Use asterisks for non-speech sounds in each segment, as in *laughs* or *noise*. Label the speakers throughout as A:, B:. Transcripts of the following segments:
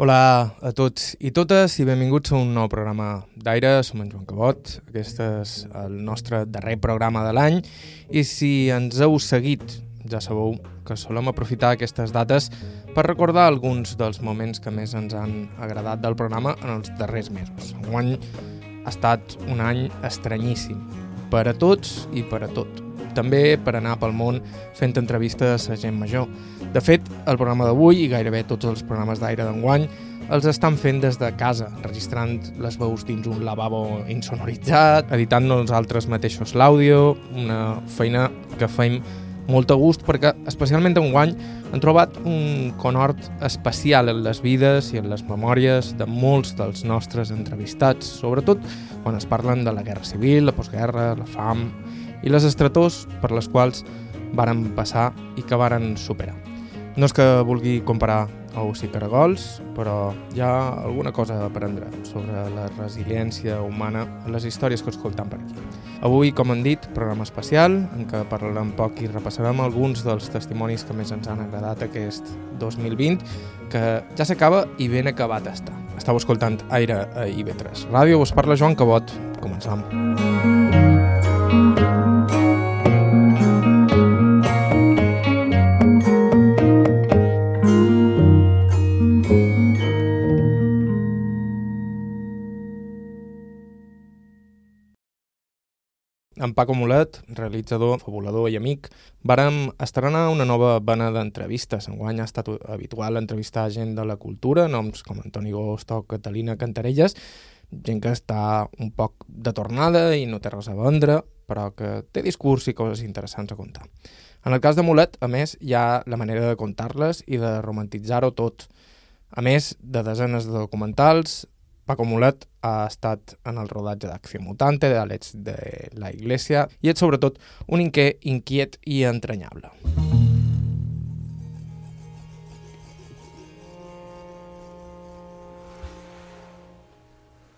A: Hola a tots i totes i benvinguts a un nou programa d'Aire. Som en Joan Cabot. Aquest és el nostre darrer programa de l'any i si ens heu seguit ja sabeu que solem aprofitar aquestes dates per recordar alguns dels moments que més ens han agradat del programa en els darrers mesos. Enguany ha estat un any estranyíssim per a tots i per a tot. També per anar pel món fent entrevistes a gent major. De fet, el programa d'avui i gairebé tots els programes d'aire d'enguany els estan fent des de casa, enregistrant les veus dins un lavabo insonoritzat, editant nosaltres mateixos l'àudio, una feina que fem molt a gust perquè, especialment en guany, han trobat un conhort especial en les vides i en les memòries de molts dels nostres entrevistats, sobretot quan es parlen de la guerra civil, la postguerra, la fam i les estretors per les quals varen passar i que varen superar. No és que vulgui comparar ous i caragols, però hi ha alguna cosa a aprendre sobre la resiliència humana en les històries que escoltam per aquí. Avui, com han dit, programa especial en què parlarem poc i repassarem alguns dels testimonis que més ens han agradat aquest 2020, que ja s'acaba i ben acabat està. Estau escoltant Aire a IB3 Ràdio, us parla Joan Cabot. Començam. Música En Paco Mulet, realitzador, fabulador i amic, vàrem estrenar una nova vena d'entrevistes. Enguany ha estat habitual entrevistar gent de la cultura, noms com Antoni Gost o Catalina Cantarelles, gent que està un poc de tornada i no té res a vendre, però que té discurs i coses interessants a contar. En el cas de Mulet, a més, hi ha la manera de contar-les i de romantitzar-ho tot. A més de desenes de documentals, Paco Mulet ha estat en el rodatge d'Acció Mutante, de l'Ets de la Iglesia, i és sobretot un inqué inquiet i entranyable. Mm.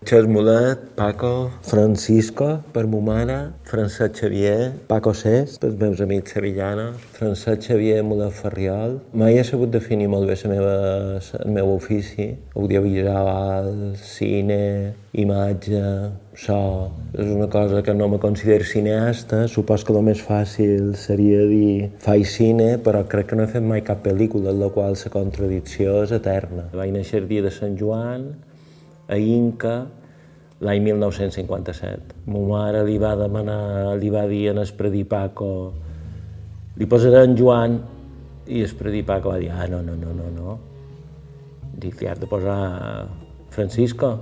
B: Xesmolet, Paco, Francisco, per mo mare, Francesc Xavier, Paco Cés, pels meus amics sevillanos, Francesc Xavier Mulet Ferriol. Mai he sabut definir molt bé la meva, el meu ofici, audiovisual, cine, imatge, so. És una cosa que no me considero cineasta, supos que el més fàcil seria dir faig cine, però crec que no he fet mai cap pel·lícula en la qual la contradicció és eterna. Vaig néixer el dia de Sant Joan, a Inca l'any 1957. Ma mare li va demanar, li va dir en el Paco, li posaré en Joan, i el Paco va dir, ah, no, no, no, no, no. Dic, li has de posar Francisco.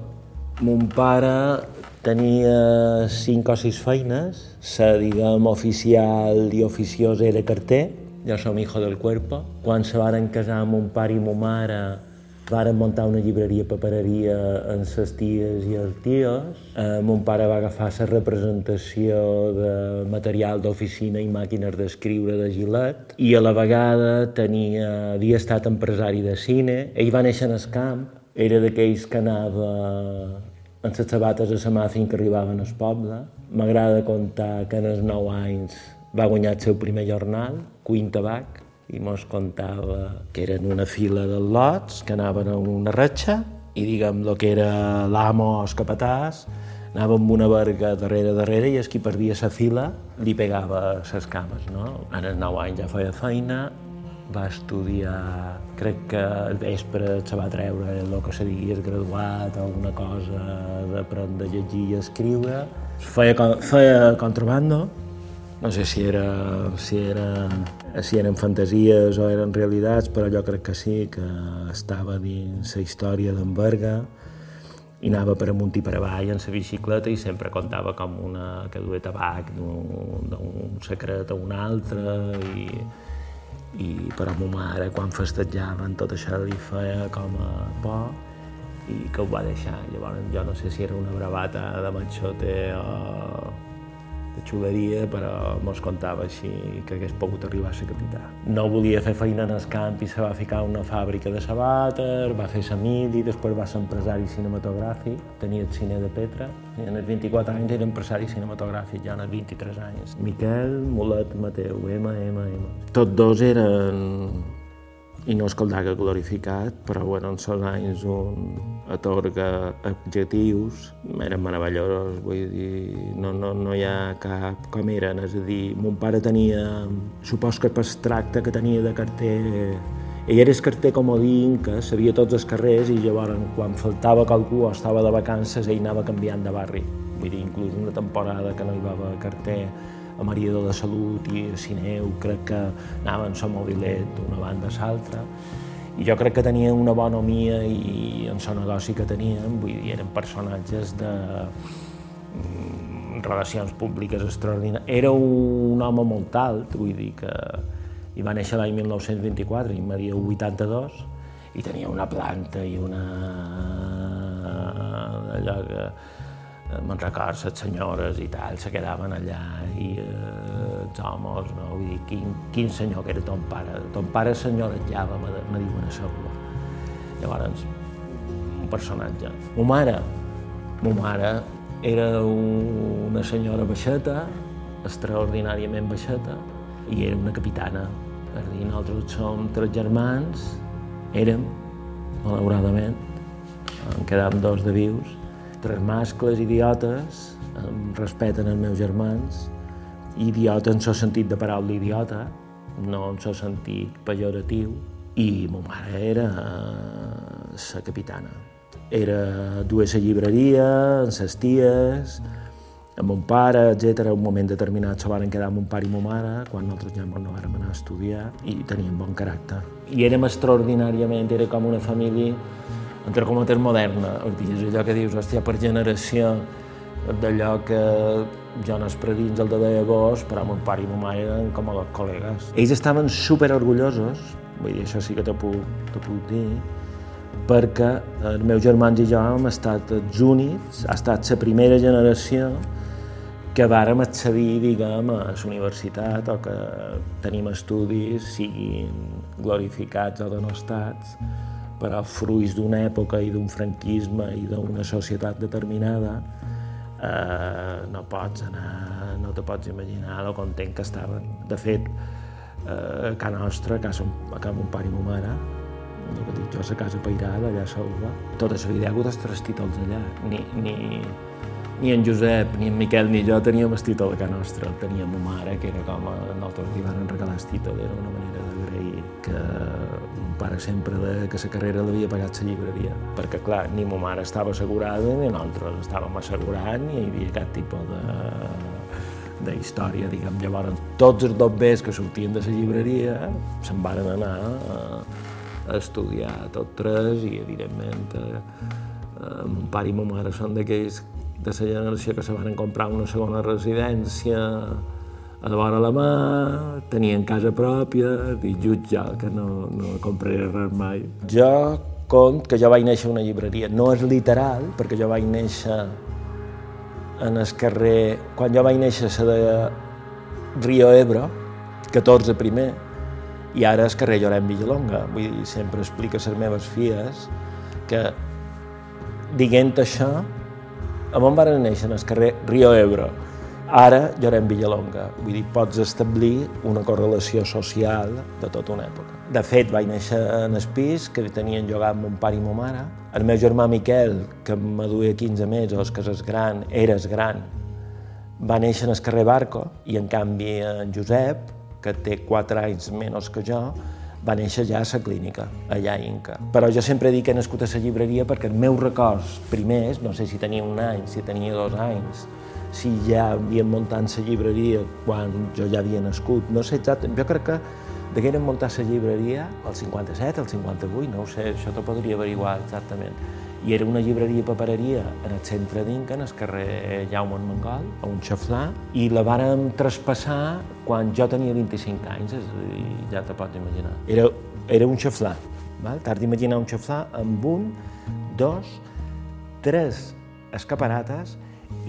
B: Mon pare tenia cinc o sis feines, la, diguem, oficial i oficiós era carter, jo som hijo del cuerpo. Quan se varen casar mon pare i mon mare, Varen muntar una llibreria papereria en ses ties i els tios. Eh, mon pare va agafar la representació de material d'oficina i màquines d'escriure de Gilet i a la vegada tenia, havia estat empresari de cine. Ell va néixer en el camp, era d'aquells que anava amb les sabates a la mà fins que arribaven al poble. M'agrada contar que en els 9 anys va guanyar el seu primer jornal, Quint Tabac, i mos contava que eren una fila de lots que anaven a una ratxa i diguem lo que era l'amo o el capatàs anava amb una verga darrere darrere i el qui perdia la fila li pegava les cames. No? En els 9 anys ja feia feina, va estudiar, crec que al vespre se va treure el que se digués graduat alguna cosa d'aprendre a llegir i escriure. Feia, feia contrabando, no sé si, era, si, era, si eren fantasies o eren realitats, però jo crec que sí, que estava dins la història d'en Berga i anava per amunt i per avall en la bicicleta i sempre contava com una que duia tabac d'un secret a un altre i, i però ma mare quan festejaven tot això li feia com a por i que ho va deixar. Llavors jo no sé si era una bravata de manxote o de xuleria, però mos contava així que hagués pogut arribar a ser capità. No volia fer feina en el camp i se va ficar una fàbrica de sabàter, va fer i després va ser empresari cinematogràfic, tenia el cine de Petra, i en els 24 anys era empresari cinematogràfic, ja en els 23 anys. Miquel, Mulet, Mateu, M, M, M. Tots dos eren i no és que el daga glorificat, però bueno, en els anys un atorga adjectius, eren meravellosos, vull dir, no, no, no hi ha cap com eren, és a dir, mon pare tenia, supos que per tracte que tenia de carter, ell era el carter comodín que sabia tots els carrers i llavors quan faltava qualcú o estava de vacances ell anava canviant de barri, vull dir, inclús una temporada que no hi va haver carter a Maria de Salut i a Cineu, crec que anaven a mobilet d'una banda a l'altra, i jo crec que tenien una bona homia i en el negoci que tenien, vull dir, eren personatges de mm, relacions públiques extraordinàries. Era un home molt alt, vull dir que i va néixer l'any 1924 i m'havia 82 i tenia una planta i una allò que me'n record, les senyores i tal, se quedaven allà i eh, els homes, no? Vull dir, quin, quin senyor que era ton pare. Ton pare senyor ratllava, me, me diuen a seure. Llavors, un personatge. Mo mare, mo mare era una senyora baixeta, extraordinàriament baixeta, i era una capitana. És dir, nosaltres som tres germans, érem, malauradament, en quedàvem dos de vius, tres mascles idiotes, em respeten els meus germans, idiota en el sentit de paraula idiota, no en el sentit pejoratiu, i ma mare era la eh, capitana. Era dues a llibreria, amb ses ties, amb mon pare, etc. un moment determinat se van quedar amb mon pare i ma mare, quan nosaltres ja no vam anar a estudiar, i tenien bon caràcter. I érem extraordinàriament, era com una família entre cometes moderna, és allò que dius, hòstia, per generació, d'allò que jo és dins el de vos, però mon pare i mon mare eren com a col·legues. Ells estaven super orgullosos, vull dir, això sí que te puc, puc dir, perquè els meus germans i jo hem estat els únics, ha estat la primera generació que vàrem accedir, diguem, a la universitat o que tenim estudis, siguin glorificats o denostats, però fruits d'una època i d'un franquisme i d'una societat determinada, eh, no pots anar, no te pots imaginar el content que estaven. De fet, eh, a casa nostra, a casa, a casa mon pare i mon mare, el que dic jo, a casa pairada, allà a Salva, tota la vida ha hagut els tres títols allà. Ni, ni, ni en Josep, ni en Miquel, ni jo teníem el títol a casa nostra. El tenia ma mare, que era com a nosaltres li van regalar el títol, era una manera d'agrair que mon pare sempre de que la carrera l'havia pagat la llibreria, perquè clar, ni ma mare estava assegurada ni nosaltres estàvem assegurant, ni hi havia cap tipus de de història, diguem. Llavors, tots els dobbers que sortien de la llibreria se'n van anar a, a estudiar tots tres i, evidentment, eh, eh, mon pare i ma mare són d'aquells de la generació que se van comprar una segona residència a la vora la mà, tenien casa pròpia, i jutja que no, no compraré res mai. Jo cont que jo vaig néixer a una llibreria. No és literal, perquè jo vaig néixer en el carrer... Quan jo vaig néixer a de Rio Ebro, 14 primer, i ara és carrer Lloret Villalonga. Vull dir, sempre explico a les meves filles que, dient això, a on van néixer en el carrer Rio Ebro. Ara Llorenç Villalonga. Vull dir, pots establir una correlació social de tota una època. De fet, vaig néixer en el pis que tenien llogat mon pare i ma mare. El meu germà Miquel, que duia 15 mesos, que és gran, era gran, va néixer en el carrer Barco, i en canvi en Josep, que té 4 anys menys que jo, va néixer ja a la clínica, allà a Inca. Però jo sempre dic que he nascut a la llibreria perquè els meus records primers, no sé si tenia un any, si tenia dos anys, si ja havien muntat la llibreria quan jo ja havia nascut, no sé exactament, jo crec que degueren muntar la llibreria al 57, al 58, no ho sé, això t'ho podria averiguar exactament i era una llibreria papereria en el centre d'Inca, en el carrer Jaume Mangol, a un xaflà, i la vàrem traspassar quan jo tenia 25 anys, és a dir, ja te pots imaginar. Era, era un xaflà, val? t'has d'imaginar un xaflà amb un, dos, tres escaparates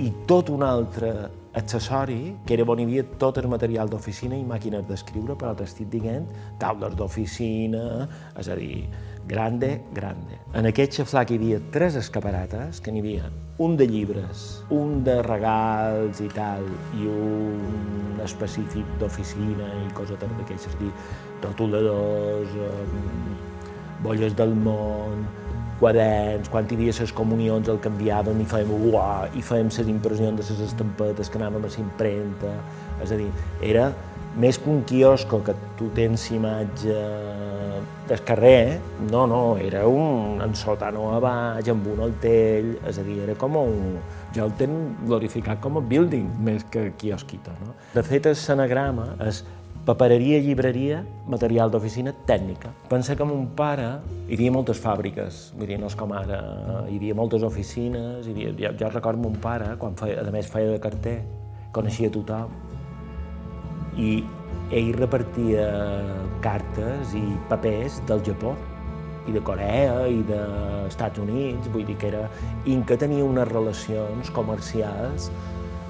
B: i tot un altre accessori, que era on hi havia tot el material d'oficina i màquines d'escriure, però t'estic dient taules d'oficina, és a dir, grande, grande. En aquest xaflà hi havia tres escaparates, que n'hi havia un de llibres, un de regals i tal, i un específic d'oficina i coses d'aquestes, dir, rotuladors, eh, bolles del món, quaderns, quan hi havia les comunions el canviàvem i fèiem uah, i fèiem les impressions de les estampetes que anàvem a l'impremta, és a dir, era més que un quiosco que tu tens imatge del carrer, no, no, era un en sòtano a baix, amb un altell, és a dir, era com un... Jo el tenc glorificat com a building, més que quiosquita, no? De fet, el senagrama és papereria, llibreria, material d'oficina, tècnica. Pensa que mon pare, hi havia moltes fàbriques, vull dir, no és com ara, hi havia moltes oficines, hi havia, jo recordo mon pare, quan feia, a més feia de carter, coneixia tothom, i ell repartia cartes i papers del Japó i de Corea i dels Estats Units, vull dir que era... i que tenia unes relacions comercials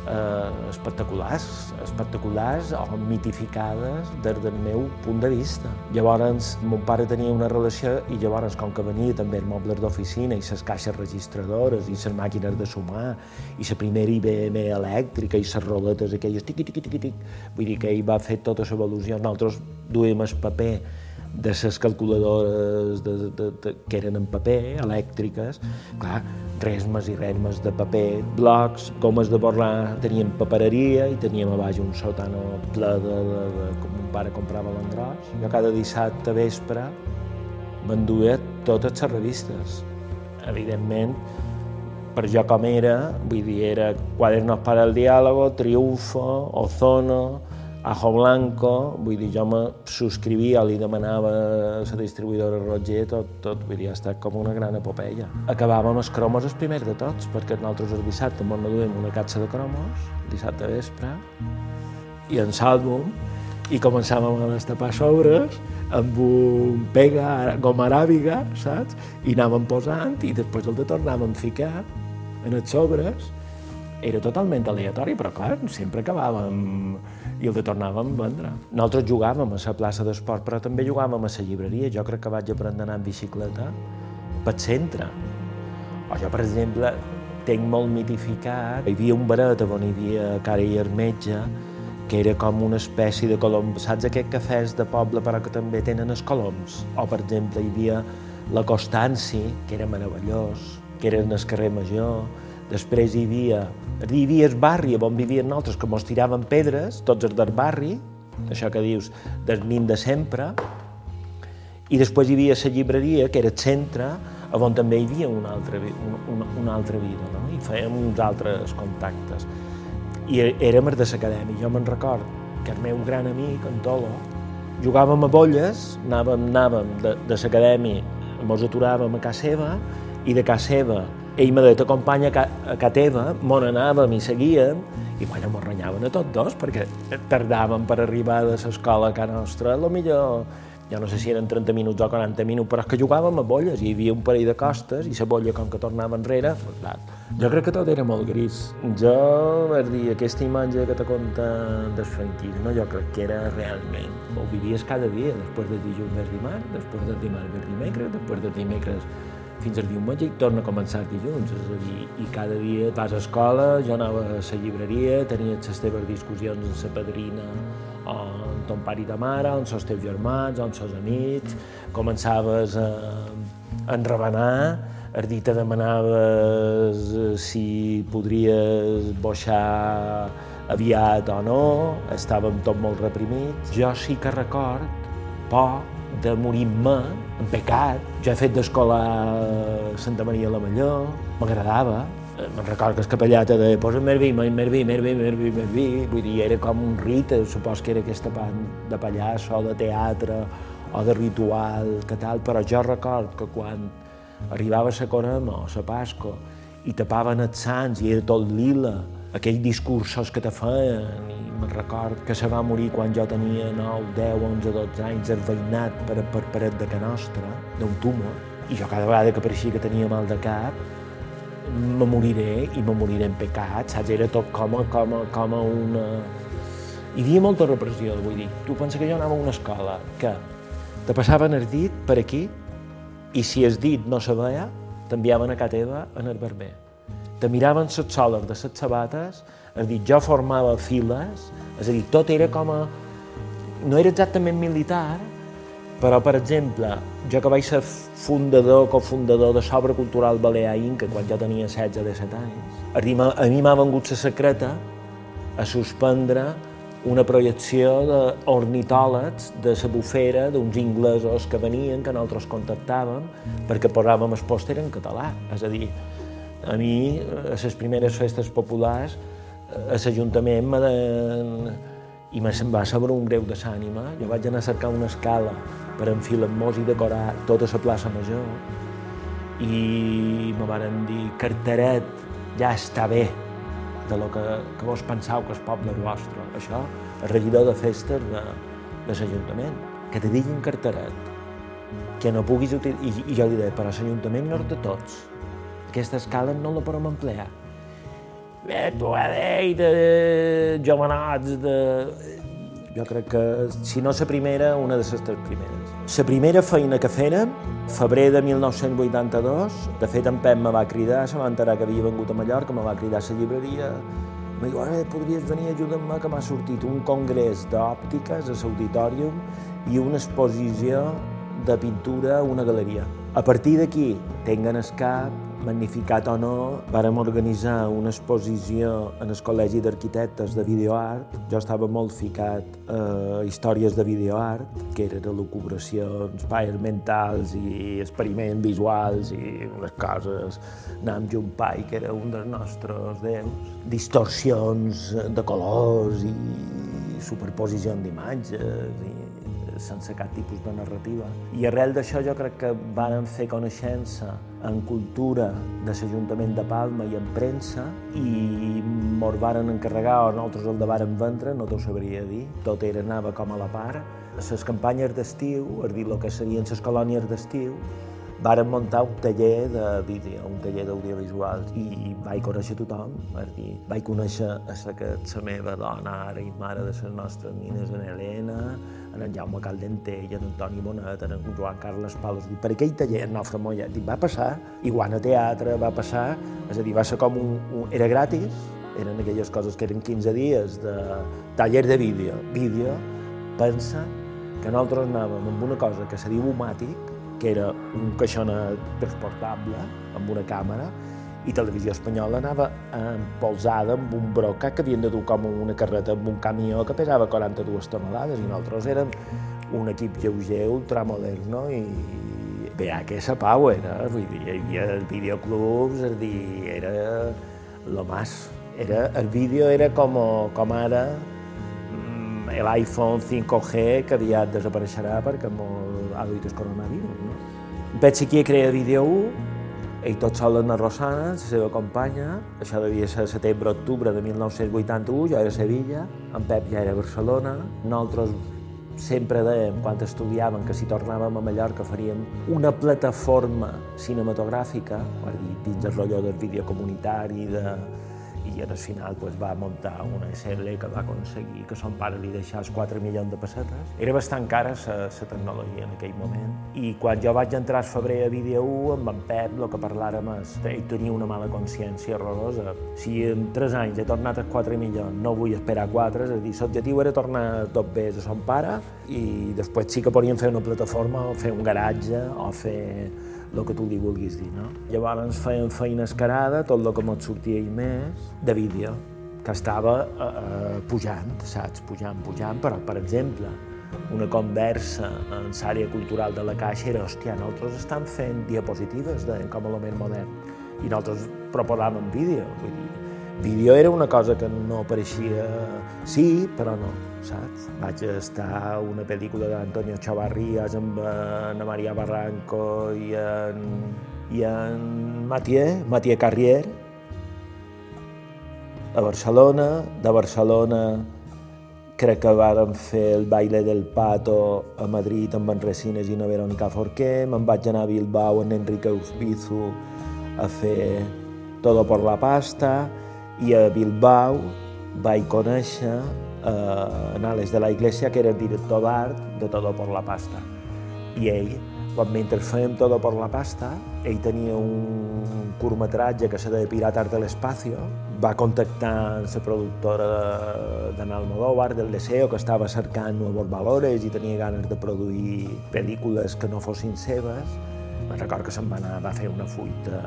B: eh, espectaculars, espectaculars o mitificades des del meu punt de vista. Llavors, mon pare tenia una relació i llavors, com que venia també els mobles d'oficina i les caixes registradores i les màquines de sumar i la primera IBM elèctrica i les roletes aquelles tiqui, tiqui, tiqui, tiqui, vull dir que ell va fer tota l'evolució. Nosaltres duem el paper de les calculadores de, de, de, que eren en paper, elèctriques, clar, resmes i resmes de paper, blocs, gomes de borrar, teníem papereria i teníem a baix un sòtano ple de, de, de, com un pare comprava l'engròs. Jo cada dissabte vespre m'enduia totes les revistes. Evidentment, per jo com era, vull dir, era Quadernos para el Diálogo, Triunfo, Ozono, Ajo Blanco, vull dir, jo me subscrivia, li demanava a la distribuïdora Roger, tot, tot, vull dir, ha estat com una gran epopeia. Acabàvem els cromos els primers de tots, perquè nosaltres el dissabte ens duem una catxa de cromos, dissabte vespre, i en l'àlbum, i començàvem a destapar sobres amb un pega com aràbiga, saps? I anàvem posant i després el de tornàvem a ficar en els sobres. Era totalment aleatori, però clar, sempre acabàvem i el de tornàvem a vendre. Nosaltres jugàvem a la plaça d'esport, però també jugàvem a la llibreria. Jo crec que vaig aprendre a anar en bicicleta pel centre. O jo, per exemple, tenc molt mitificat. Hi havia un baret on hi havia cara i armetge, que era com una espècie de colom. Saps aquests cafès de poble però que també tenen els coloms? O, per exemple, hi havia la Constanci, que era meravellós, que era en el carrer Major. Després hi havia hi havia el barri on vivien nosaltres, que mos tiraven pedres, tots els del barri, això que dius, del nin de sempre, i després hi havia la llibreria, que era el centre, on també hi havia una altra, una, una altra vida, no? i fèiem uns altres contactes. I érem de l'acadèmia. Jo me'n record que el meu gran amic, en Tolo, jugàvem a bolles, anàvem, anàvem de, de l'acadèmia, ens aturàvem a casa seva, i de casa seva ell me deia, t'acompanya a, a ca teva, mon anàvem i seguíem, i bueno, mos renyaven a tots dos, perquè tardàvem per arribar de l'escola a casa nostra, a millor, ja no sé si eren 30 minuts o 40 minuts, però és que jugàvem a bolles, i hi havia un parell de costes, i la bolla, com que tornava enrere, clar, jo crec que tot era molt gris. Jo, per dir, aquesta imatge que te conta del franquisme, jo crec que era realment, ho vivies cada dia, després de dilluns vers dimarts, després de dimarts vers dimecres, després de dimecres fins al diumenge i torna a començar dilluns. És a dir, i cada dia vas a escola, jo anava a la llibreria, tenies les teves discussions amb la padrina, amb ton pare i ta mare, amb els teus germans, amb els amics, començaves a, a enrabanar, Ardita demanaves si podries boixar aviat o no, estàvem tot molt reprimits. Jo sí que record por de morir-me en pecat. Jo he fet d'escola Santa Maria la Mallor, m'agradava. Eh, me'n recordo que el capellà te deia, posa més vi, més vi, més vi, més vi, més vi. Vull dir, era com un rite, supos que era aquesta part de pallasso, o de teatre, o de ritual, que tal, però jo record que quan arribava la Corema o la Pasco i tapaven els sants i era tot lila, aquells discursos que te feien, i me'n record que se va morir quan jo tenia 9, 10, 11, 12 anys, veïnat per, per paret de Can Nostra, d'un tumor, i jo cada vegada que pareixia que tenia mal de cap, me moriré i me moriré en pecat, saps? Era tot com a, com a, com a una... Hi havia molta repressió, vull dir. Tu pensa que jo anava a una escola que te passaven el dit per aquí I si es dit no se veia, t'enviaven a casa teva en el barber. Te miraven les soles de les sabates, és a dir, jo formava files, és a dir, tot era com a... No era exactament militar, però, per exemple, jo que vaig ser fundador, cofundador de l'obra cultural Balear Inca quan jo tenia 16 o 17 anys, a mi m'ha vengut la secreta a suspendre una projecció d'ornitòlegs de la bufera d'uns inglesos que venien, que nosaltres contactàvem, perquè posàvem el pòster en català. És a dir, a mi, a les primeres festes populars, a l'Ajuntament me de... i me va sobre un greu de s'ànima. Jo vaig anar a cercar una escala per enfilar-nos i decorar tota la plaça Major i me van dir, carteret, ja està bé, de lo que, que vos pensau que és poble vostre. Això, el regidor de festes de, de l'Ajuntament, que te diguin carteret, que no puguis utilitzar... I, I jo li deia, però l'Ajuntament no és de tots. Aquesta escala no la podem emplear. Bé, tu dit de jovenots, de... Jo crec que, si no la primera, una de les tres primeres. La primera feina que fèrem, febrer de 1982, de fet en Pep me va cridar, se va enterar que havia vengut a Mallorca, me va cridar a la llibreria, me diu, ara podries venir a ajudar-me que m'ha sortit un congrés d'òptiques a l'auditorium i una exposició de pintura a una galeria. A partir d'aquí, tinguen el cap, magnificat o no, vàrem organitzar una exposició en el Col·legi d'Arquitectes de videoart. Jo estava molt ficat a històries de videoart, que eren elucubracions, paes mentals i experiments visuals i unes coses. Nam Pai, que era un dels nostres déus, distorsions de colors i superposició d'imatges i sense cap tipus de narrativa. I arrel d'això jo crec que varen fer coneixença en cultura de l'Ajuntament de Palma i en premsa i mos varen encarregar o nosaltres el de varen vendre, no t'ho sabria dir, tot era anava com a la part. Les campanyes d'estiu, és dir, el que serien les colònies d'estiu, varen muntar un taller de vídeo, un taller d'audiovisuals i vaig conèixer tothom, és dir, vaig conèixer a la, que, la meva dona ara i mare de les nostres nines, en Helena, en en Jaume Caldentell, en Antoni Bonet, en Joan Carles Palos, per aquell taller en Nofre Molla, dic, va passar, igual a teatre, va passar, és a dir, va ser com un, un era gratis, eren aquelles coses que eren 15 dies de taller de vídeo, vídeo, pensa que nosaltres anàvem amb una cosa que se diu Umàtic, que era un caixonet transportable amb una càmera, i Televisió Espanyola anava empolsada amb un broca que havien de dur com una carreta amb un camió que pesava 42 tonelades i nosaltres érem un equip lleuger ultramoderno i bé, aquesta pau era, vull dir, hi havia videoclubs, és dir, era lo más. Era, el vídeo era com, com ara mm, l'iPhone 5G que aviat desapareixerà perquè ha duit el coronavirus. No? Vaig aquí a crear vídeo 1 ell tot sol en Rosana, la seva companya, això devia ser setembre-octubre de 1981, jo era a Sevilla, en Pep ja era a Barcelona, nosaltres sempre dèiem, quan estudiàvem, que si tornàvem a Mallorca faríem una plataforma cinematogràfica, dins el rotllo del vídeo comunitari, de, i al final pues, va muntar una SL que va aconseguir que son pare li deixés 4 milions de pessetes. Era bastant cara la tecnologia en aquell moment. I quan jo vaig entrar al febrer a Vídeo 1, amb en Pep, el que parlàrem és ell tenia una mala consciència horrorosa. Si en 3 anys he tornat a 4 milions, no vull esperar 4, és a dir, l'objectiu era tornar tot bé a son pare i després sí que podíem fer una plataforma o fer un garatge o fer el que tu li vulguis dir, no? Llavors fèiem feina escarada, tot el que mos sortia i més, de vídeo, que estava eh, eh, pujant, saps? Pujant, pujant, però, per exemple, una conversa en l'àrea cultural de la Caixa era, hòstia, nosaltres estem fent diapositives de, com a element modern, i nosaltres proposàvem vídeo, vull dir, vídeo era una cosa que no apareixia... Sí, però no, saps? Vaig estar una pel·lícula d'Antonio Chavarrías amb Ana Maria Barranco i en, i en Mathieu, Mathieu Carrier, a Barcelona. De Barcelona crec que vàrem fer el baile del pato a Madrid amb en Resines i una Verónica Forqué. Me'n vaig anar a Bilbao amb Enrique Uspizu a fer Todo por la pasta i a Bilbao vaig conèixer eh, en Alex de la Iglesia, que era el director d'art de Todo por la Pasta. I ell Quan mentre fèiem Todo por la pasta, ell tenia un curtmetratge que se deia Piratas de l'Espacio, va contactar amb la productora de Almodóvar, del Deseo, que estava cercant nous valores i tenia ganes de produir pel·lícules que no fossin seves. Me'n record que se'n va anar, va fer una fuita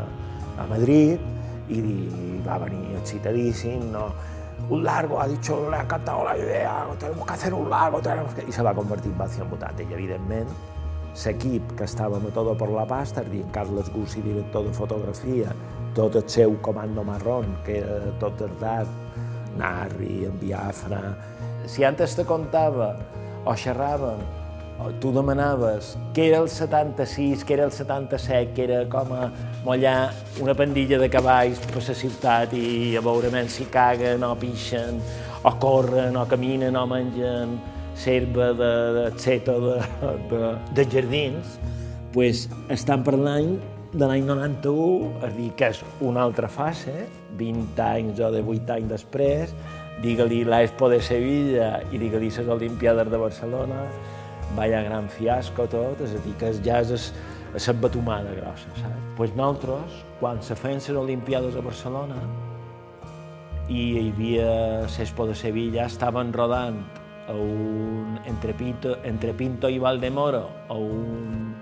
B: a Madrid i va venir excitadíssim, no, un largo, ha dicho, le ha encantado la idea, tenemos que hacer un largo, tenemos que... i se va convertir en Acción Mutante, i evidentment l'equip que estava a Todo por la Pasta, dir, Carles Gussi, director de fotografia, tot el seu comando marrón, que era tot d'art, Narri, en Biafra... Si antes te contava o xerràvem tu demanaves què era el 76, què era el 77, que era com a mollar una pandilla de cavalls per la ciutat i a veure si caguen o pixen, o corren, o caminen, o mengen serva de, de xeta de, de, de jardins, pues, estan parlant de l'any 91, és dir, que és una altra fase, 20 anys o de 8 anys després, digue-li l'Expo de Sevilla i digue-li les Olimpiades de Barcelona, vaya gran fiasco tot, és a dir, que ja és la batomada grossa, saps? Pues nosaltres, quan se feien les Olimpiades a Barcelona i hi havia l'Expo de Sevilla, estaven rodant a un, entre, Pinto, entre Pinto i Valdemoro a un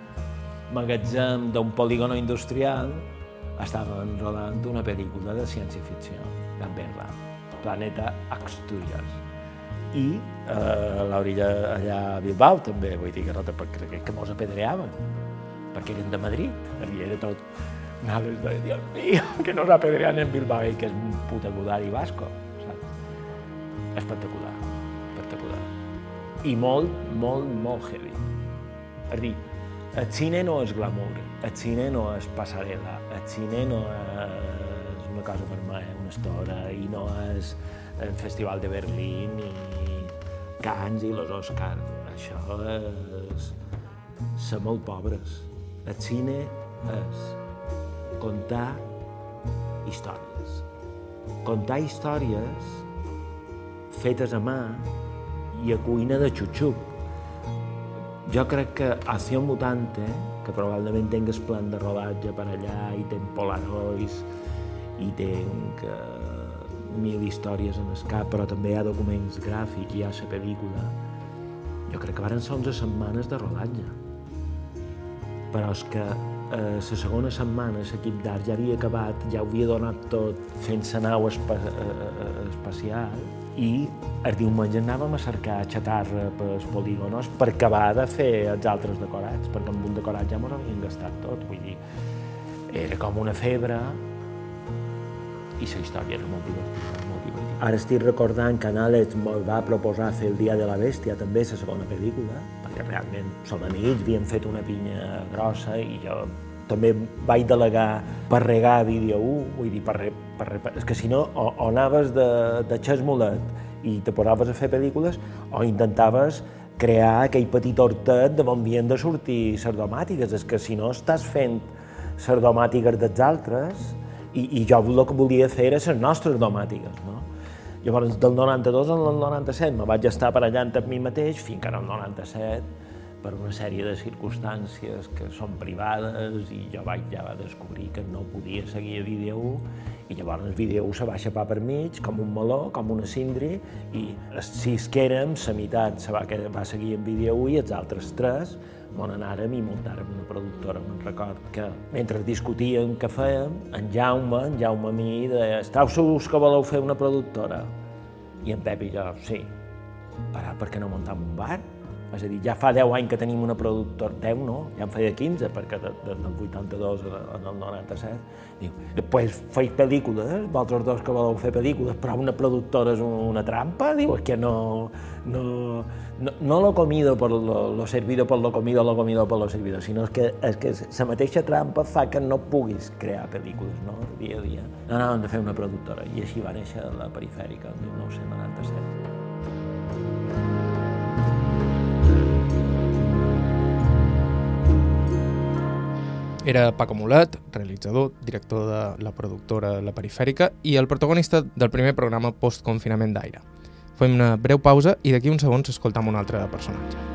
B: magatzem d'un polígono industrial, estaven rodant una pel·lícula de ciència-ficció, Gamberra, Planeta Asturias i eh, a l'orilla allà a Bilbao també, vull dir no, perquè que mos apedreaven, perquè eren de Madrid, i era tot anaves de, Dios mío, que nos apedrean en Bilbao, i que és un puta i vasco, saps? Espectacular, espectacular. I molt, molt, molt heavy. És dir, el cine no és glamour, el cine no és passarel·la, el cine no és una cosa mi, una estona, i no és el Festival de Berlín i Cans i los Oscars. Això és ser molt pobres. El cine és contar històries. Contar històries fetes a mà i a cuina de xuxuc. Jo crec que Acció Mutante, que probablement tingues plan de rodatge per allà i ten polaroids i tenc eh, mil històries en el cap, però també hi ha documents gràfics, hi ha la pel·lícula. Jo crec que varen ser 11 setmanes de rodatge. Però és que eh, la segona setmana l'equip d'art ja havia acabat, ja ho havia donat tot fent la nau espa eh, eh, espacial i el diumenge anàvem a cercar xatarra pels polígonos per acabar de fer els altres decorats, perquè amb un decorat ja ens havien gastat tot, vull dir, era com una febre, i la història era molt divertida, molt divertida.
C: Ara estic recordant que me'l va proposar fer el Dia de la Bèstia, també la segona pel·lícula, perquè realment som amics, havíem fet una pinya grossa i jo també vaig delegar per regar vídeo 1, vull dir, per, per, per és que si no, o, o anaves de, de xesmolet i te posaves a fer pel·lícules, o intentaves crear aquell petit hortet de on havien de sortir sardomàtiques. És que si no estàs fent sardomàtiques dels altres, i, i jo el que volia fer era les nostres domàtiques, no? Llavors, del 92 al 97 me vaig estar allà amb mi mateix fins que el 97 per una sèrie de circumstàncies que són privades i jo vaig ja va descobrir que no podia seguir a Vídeo 1 i llavors el Vídeo 1 se va xapar per mig com un meló, com una cindri i els sis que érem, la meitat se va, va seguir en Vídeo 1 i els altres tres on anàrem i muntàrem una productora. Me'n record que mentre discutíem què fèiem, en Jaume, en Jaume a mi, deia «Estau segurs que voleu fer una productora?» I en Pep i jo, sí. Però per què no muntam un bar? És a dir, ja fa 10 anys que tenim una productora, 10 no, ja en feia 15, perquè de, de, del 82 al 97. Diu, després feis pel·lícules, vosaltres dos que voleu fer pel·lícules, però una productora és una trampa? Diu, és que no, no, no, no lo comido por lo, lo servido por lo comido, lo comido por lo servido, sinó és que, és que la mateixa trampa fa que no puguis crear pel·lícules, no?, dia a dia. No, no, hem de fer una productora, i així va néixer la perifèrica, el 1997.
A: Era Paco Mulat, realitzador, director de la productora La Perifèrica i el protagonista del primer programa post-confinament d'aire. Fem una breu pausa i d'aquí uns segons escoltam un altre personatge.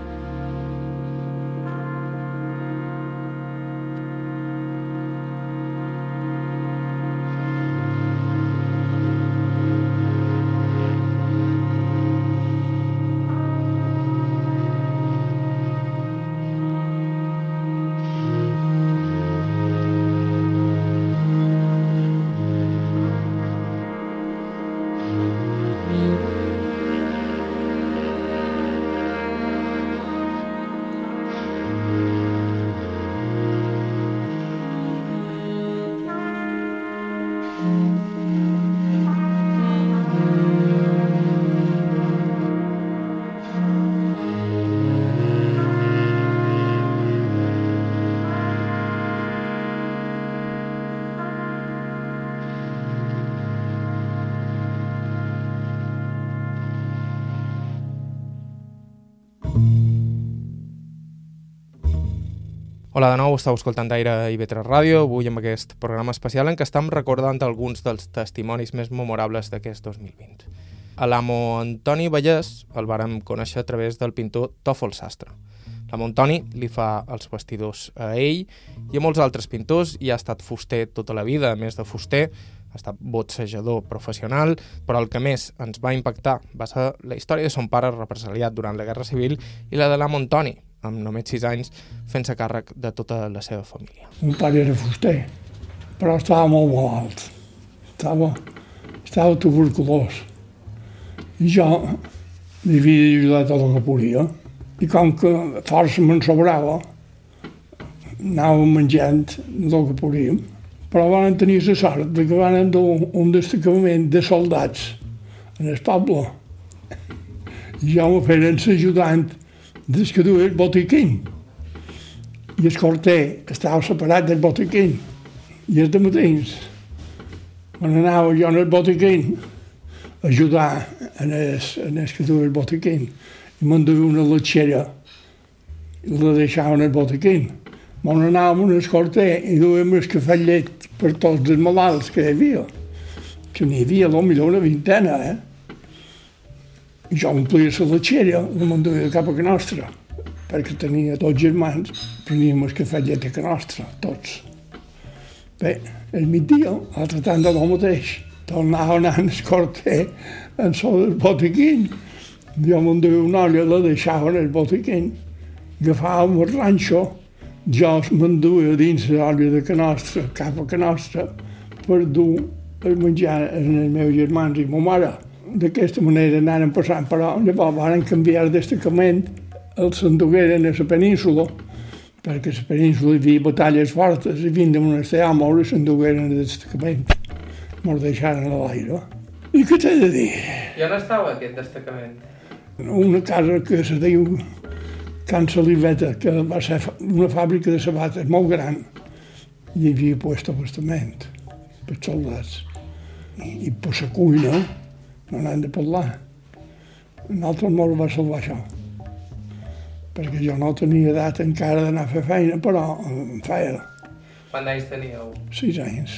A: Estàu escoltant Aire i Vetre Ràdio, avui amb aquest programa especial en què estem recordant alguns dels testimonis més memorables d'aquest 2020. A l'amo Antoni Vallès el vàrem conèixer a través del pintor Tòfol Sastre. L'amo Antoni li fa els vestidors a ell i a molts altres pintors i ha estat fuster tota la vida, a més de fuster, ha estat botsejador professional, però el que més ens va impactar va ser la història de son pare represaliat durant la Guerra Civil i la de l'amo Antoni, amb només 6 anys, fent-se càrrec de tota la seva família.
D: Un pare era fuster, però estava molt malalt. Estava, estava tuberculós. I jo li havia ajudat tot el que podia. I com que força me'n sobrava, anava menjant el que podíem. Però van tenir la sort de que van dur un destacament de soldats en el poble. I jo me feren l'ajudant des que duia el botiquín. I el corter estava separat del botiquín. I els de matins, quan anava jo en el botiquín, a ajudar en el, en el que duia el botiquín, i me'n duia una letxera i la deixava en el botiquín. Me'n anàvem en el corter i duíem el cafè llet per tots els malalts que hi havia. Que n'hi havia, potser una vintena, eh? Jo omplia la letxera, la m'enduia cap a que nostra, perquè tenia tots germans, preníem el cafè llet a que nostra, tots. Bé, el migdia, altre tant de lo mateix, tornava anant al corter en sol del botiquín. Jo m'enduia una olla, la deixava en el botiquín, agafàvem el ranxo, jo m'enduia dins l'olla de que nostra, cap a que nostra, per dur el menjar en els meus germans i ma mare d'aquesta manera anaren passant, però llavors van canviar destacament, els s'endugueren a la península, perquè a la península hi havia batalles fortes i vint de monestir a moure s'endugueren a destacament. Me'ls deixaren a l'aire. I què t'he de dir?
A: I on estava aquest destacament?
D: Una casa que se diu Can Saliveta, que va ser una fàbrica de sabates molt gran. Hi havia puesto abastament per soldats. I per la cuina, no n'hem de parlar. Nosaltres molt va salvar això. Perquè jo no tenia edat encara d'anar a fer feina, però em feia
A: Quants anys teníeu?
D: sis anys.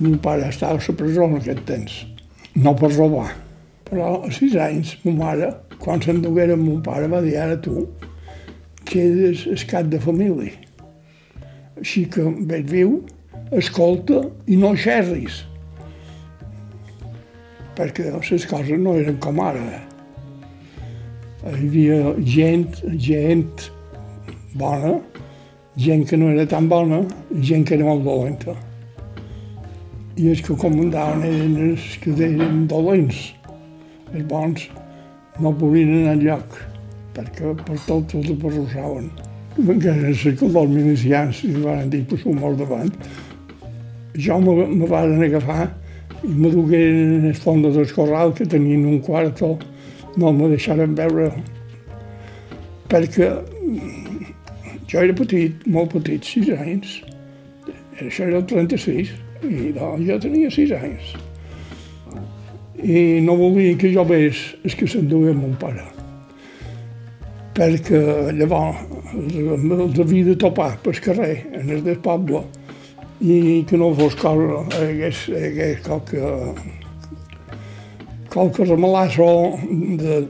D: Mon pare estava a la presó en aquest temps. No per robar. Però a sis anys, ma mare, quan s'endugueren mon pare, va dir, ara tu, que eres el cap de família. Així que veig viu, escolta i no xerris perquè les coses no eren com ara. Hi havia gent, gent bona, gent que no era tan bona, gent que era molt dolenta. I els que comandaven eren els que eren dolents. Els bons no podien anar enlloc, perquè per tot els aperrossaven. Encara els que els milicians i van dir, pues, un molt davant. Jo me, me van agafar i me dugueren en el fons del corral que tenien un quarto, no me deixaren veure perquè jo era petit, molt petit, sis anys, això era el 36, i doncs jo tenia sis anys. I no volien que jo veig el que s'enduia mon pare. Perquè llavors els havia de topar pel carrer, en el del poble, i que no fos cosa, hagués, hagués qualque, qualque remalasso de,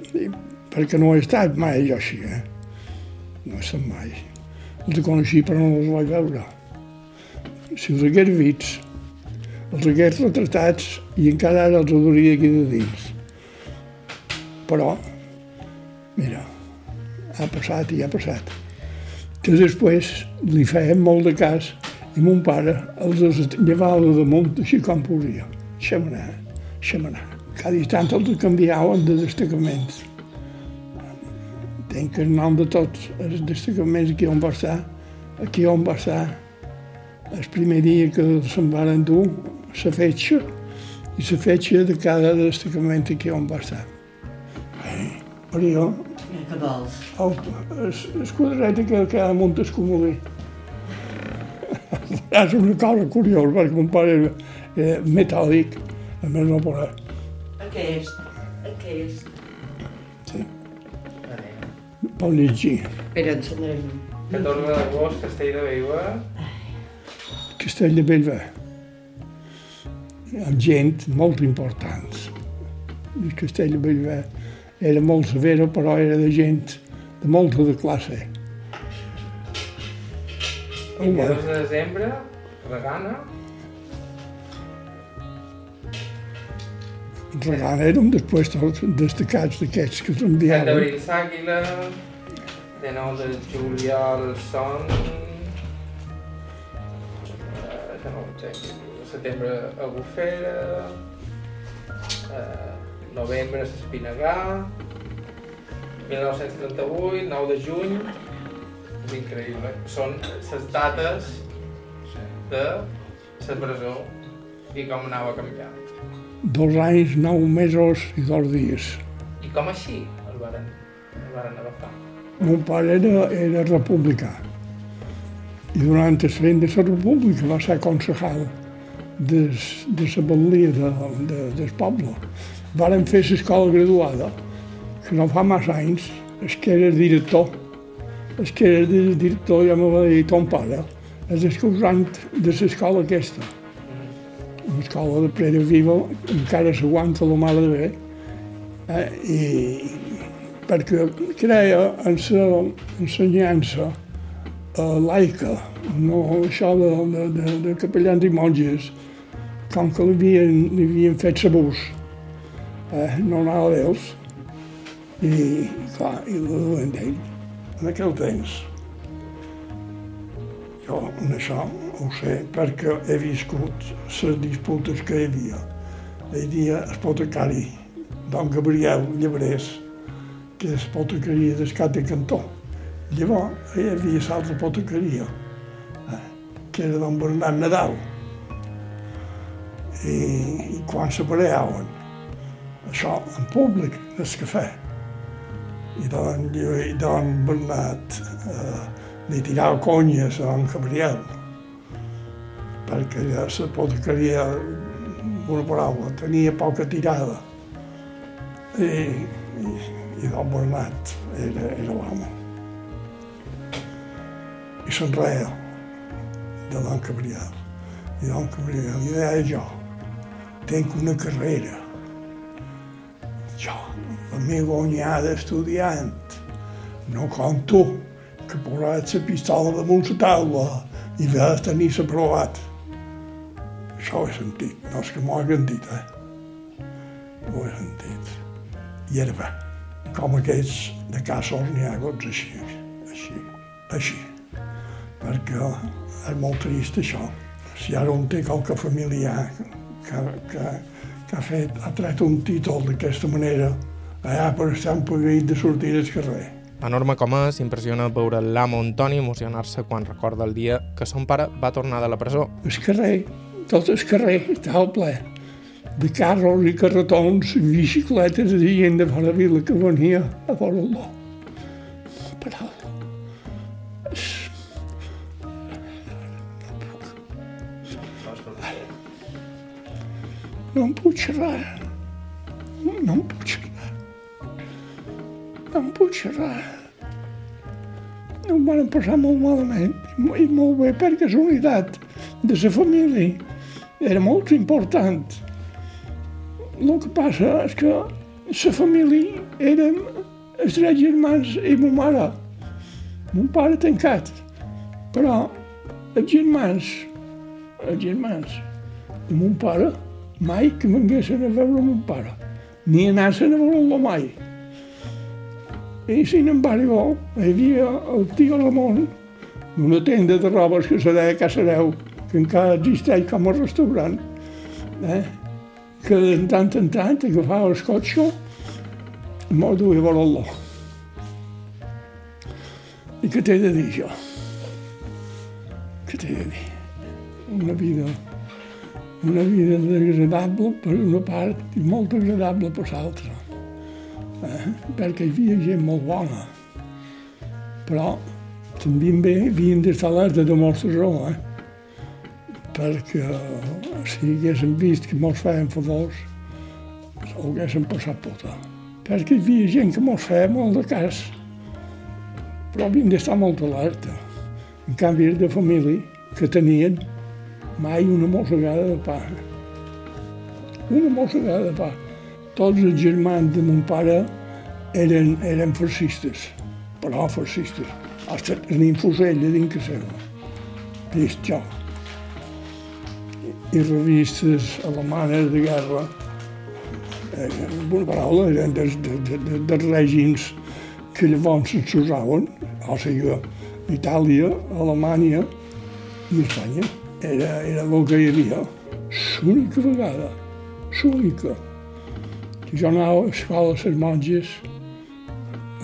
D: perquè no he estat mai jo així, eh? No he estat mai. Els coneixia però no els vaig veure. Si els hagués vist, els hagués retratats i encara ara els adoria aquí de dins. Però, mira, ha passat i ha passat. Que després li feien molt de cas i mon pare els llevava de damunt així com podia. Deixem anar, deixem anar. Cada instant els canviaven de destacaments. Tenc el nom de tots els destacaments aquí on va estar, aquí on va estar el primer dia que se'n van dur la fetxa i la fetxa de cada destacament aquí on va estar. Però jo...
E: Què vols?
D: El, el, el quadret que cada munt es comodí. És una cosa curiosa, perquè mon pare era, era metàl·lic, a més no poder.
E: Aquest, aquest.
D: Sí. Pot llegir.
E: Espera, ensenyarem.
A: 14 d'agost, Castell de Bellver.
D: Castell de Bellver, amb gent molt importants. El Castell de Bellver era molt severa, però era de gent de molta de classe.
A: 22 de desembre, Regana.
D: Regant era un dels puestos destacats d'aquests que
A: Sant
D: s'enviaven.
A: d'abril, Sàquila. De 9 de juliol, Son. Eh, no ho sé, setembre, Albufera. Eh, novembre, Espinagà. 1938, 9 de juny. Increïble. Són les dates de la presó i com anava canviant.
D: Dos anys, nou mesos i dos dies.
A: I com així el varen, el varen agafar?
D: Mon pare era, era republicà i durant el fet de la república va ser concejal de, de la batllia de, de, del poble. Varen fer l'escola graduada, que no fa massa anys, el que era director, el que era el director ja me va dir ton pare, és el causant de l'escola aquesta. Una escola de Pere Viva encara s'aguanta la mare de bé, eh, i perquè creia en la ensenyança eh, laica, no això de, de, de, de capellans i monges, com que li havien, fet l'abús, eh, no anava d'ells, i, clar, i la duen d'ell. En aquell temps, jo en això ho sé perquè he viscut les disputes que hi havia. Hi havia l'apotecari don Gabriel Llebrés, que és l'apotecaria d'Escat de Cantó. Llavors hi havia l'altra apotecaria, eh, que era don Bernat Nadal. I, i quan s'apareaven, això en públic, el cafè, i don, i don Bernat eh, li tirava conyes a don Gabriel, perquè ja la apotecaria, una paraula, tenia poca tirada. I, i, i don Bernat era, era l'home. I se'n reia de don Gabriel. I don Gabriel li deia jo, tenc una carrera. Meva onyada estudiant, no com tu, que posat la pistola damunt la taula i ve tenir aprovat. Això ho he sentit, no és que m'ho hagin dit, eh? Ho he sentit. I era bé, com aquests de casos n'hi ha gots així, així, així. Perquè és molt trist això. Si ara un té qualque familiar que, que, que ha, fet, ha tret un títol d'aquesta manera, allà per un paguit de sortir al carrer.
A: La Norma Comà s'impressiona veure l'amo Antoni emocionar-se quan recorda el dia que son pare va tornar de la presó.
D: El carrer, tot el carrer estava ple de carros i carretons i bicicletes de gent de fora vila que venia a veure-lo. Però... No em puc xerrar. No em puc xerrar. No em xerrar. Ho van passar molt malament i molt bé perquè la unitat de la família era molt important. El que passa és que la família érem els tres germans i ma mare. Mon pare tancat. Però els germans, els germans de mon pare, mai que venguessin a veure mon pare, ni anassin a veure-lo mai. I sin embargo, hi havia el tio Ramon, una tenda de robes que se deia Casareu, que encara existeix com a restaurant, eh? que de tant en tant agafava el cotxe i me'l duia a veure-lo. I què t'he de dir jo? Què t'he de dir? Una vida, una vida desagradable per una part i molt agradable per l'altra. Eh? Perquè hi havia gent molt bona. Però també bé havien alerta de moltes raó, eh? perquè si haguéssim vist que mos feien favors, ho haguéssim passat puta. Perquè hi havia gent que mos feia molt de cas, però havien d'estar molt alerta. En canvi, de família que tenien mai una mossegada de pa. Una mossegada de pa. Tots els germans de mon pare eren, eren fascistes, però fascistes. Hasta tenien fusella dins que seva. Jo. I revistes alemanes de guerra, eh, una paraula, eren dels, de, de, de, dels règims que llavors s'usaven, o sigui, Itàlia, Alemanya i Espanya. Era, era el que hi havia. L'única vegada, l'única. Jo anava a l'escola a les monges,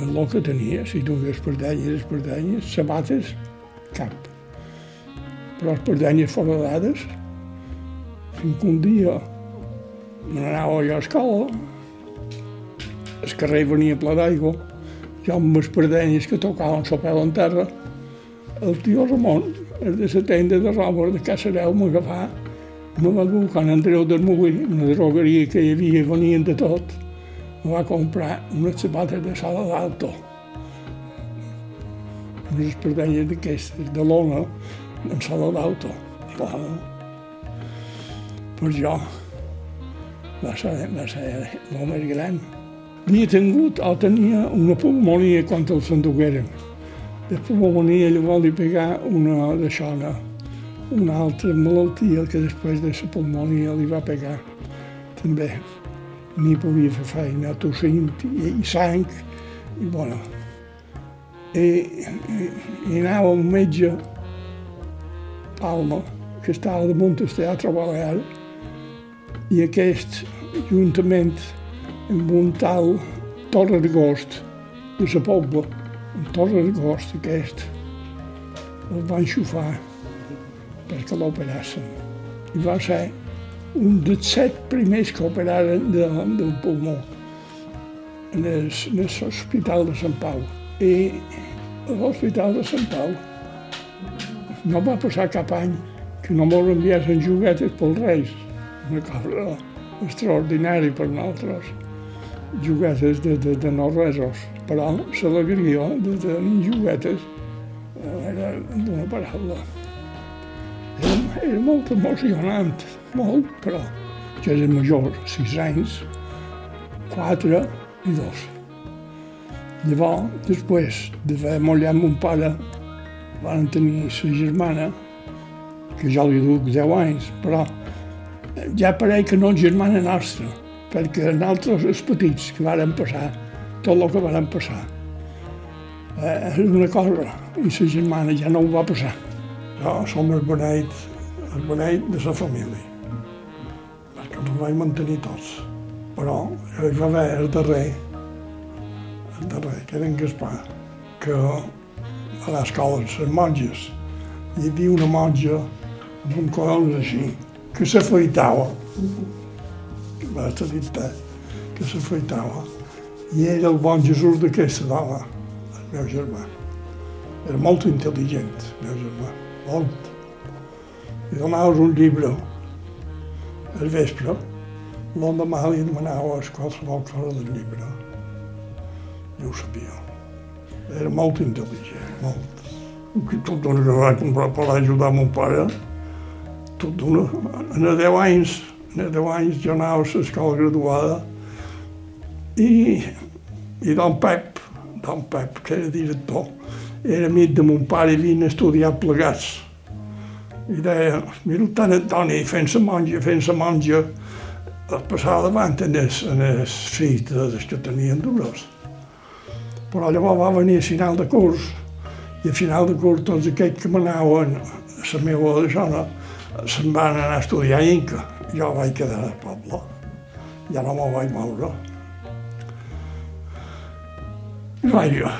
D: el que tenia, si tu hagués espardenyes, sabates, cap. Però espardenyes foradades, fins que un dia me n'anava jo a l'escola, el carrer venia ple d'aigua, jo amb espardenyes que tocaven la pèl en terra, el tio Ramon, el de la tenda de roba de Casareu, m'agafà, me va dur quan Andreu del Molí, una drogueria que hi havia, venien de tot, va comprar unes sabates de sala d'alto, unes espardenyes d'aquestes, de lona, amb sala. Clar, per jo va ser, va ser el més gran. Havia tingut o tenia una pulmonia quan el s'endugueren. De pulmonia llavors li pegar una d'això, una, una altra malaltia que després de la pulmonia li va pegar també. Ni podia fer feina, tossint i, i sang, i bueno. I, i, i anava un metge, Palma, que estava damunt del teatre Balear, i aquest, juntament amb un tal Torre d'Agost de la Pobla, un Torre d'Agost aquest, el van xufar perquè l'operassin. I va ser un dels set primers que operaren de, del pulmó en l'Hospital de Sant Pau. I a l'Hospital de Sant Pau no va passar cap any que no mos enviessin juguetes pels Reis una cosa extraordinària per nosaltres, juguetes de, de, de no resos, però l'alegria de tenir juguetes era d'una paraula. Era, molt emocionant, molt, però jo era major, sis anys, quatre i dos. Llavors, després d'haver mollat mon pare, van tenir la germana, que jo li duc 10 anys, però ja pareix que no és germana nostra, perquè nosaltres, els petits, que varen passar tot el que varen passar, eh, és una cosa, i la germana ja no ho va passar. Jo som el beneit, el beneit de la família, perquè els vaig mantenir tots. Però hi va haver el darrer, el darrer, que era en Gaspar, que a l'escola, les monges, hi havia una monja amb un collons així, que s'afeitava, va estar dit que s'afeitava, i era el bon Jesús d'aquesta dona, el meu germà. Era molt intel·ligent, el meu germà, molt. I donaves un llibre al vespre, l'endemà li demanaves qualsevol cosa del llibre. Jo ho sabia. Era molt intel·ligent, molt. Tot el que va comprar per ajudar mon pare, tot d'una... En 10 anys, en 10 anys jo anava a l'escola graduada i, i don Pep, don Pep, que era director, era amic de mon pare i havien estudiat plegats. I deia, mira el tant Antoni fent la monja, fent la monja, el passava davant en els, en els fills dels que tenien dures. Però llavors va venir a final de curs, i a final de curs tots aquells que m'anaven a la meva zona se'n van anar a estudiar a Inca. Jo vaig quedar al poble. Ja no me'l vaig moure. I vaig jo.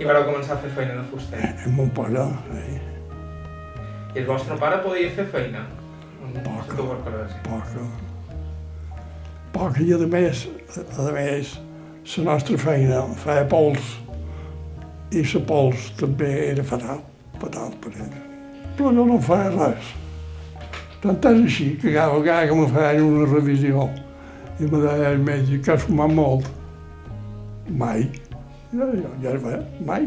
A: I vareu començar a fer feina de fuster.
D: Amb mon pare, eh?
A: I el vostre pare podia fer feina?
D: Poca. Poca. Poca, i a més, a més, la nostra feina feia pols, i la pols també era fatal, fatal per ell. Però jo no feia res. Tant és així que cada vegada que me feien una revisió i me deia el metge que has fumat molt, mai. Ja, ja, ja, mai.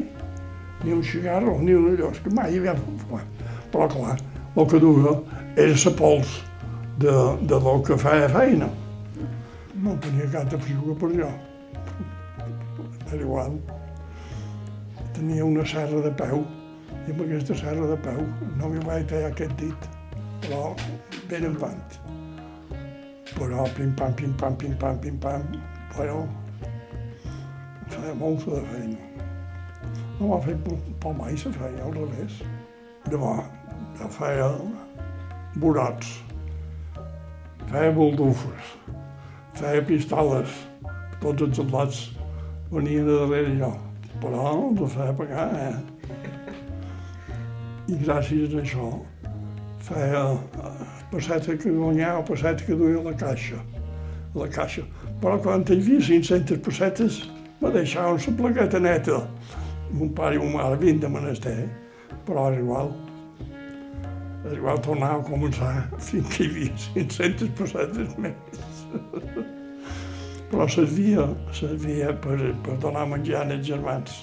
D: ni un cigarro, ni una que mai havia fumar. Però clar, el que duia era la pols de, de lo que feia feina. No tenia cap figura per allò. Era igual. Tenia una serra de peu, i amb aquesta serra de peu no m'hi vaig tallar aquest dit, però ben en pant. Però pim-pam, pim-pam, pim-pam, pim-pam, bueno, feia molta de feina. No m'ha fet por mai, se feia al revés. Llavors, ja feia brots, feia buldufes, feia pistoles, tots els soldats venien de darrere jo, però els feia pagar, eh? I gràcies a això feia passeta que guanyava, passeta que duia la caixa, la caixa. Però quan hi havia 500 pessetes, me deixaven la plaqueta neta. Mon pare i mon mare vint de menester, però és igual. És igual tornar a començar fins que hi havia 500 pessetes més. Però servia, servia per, per donar menjar als germans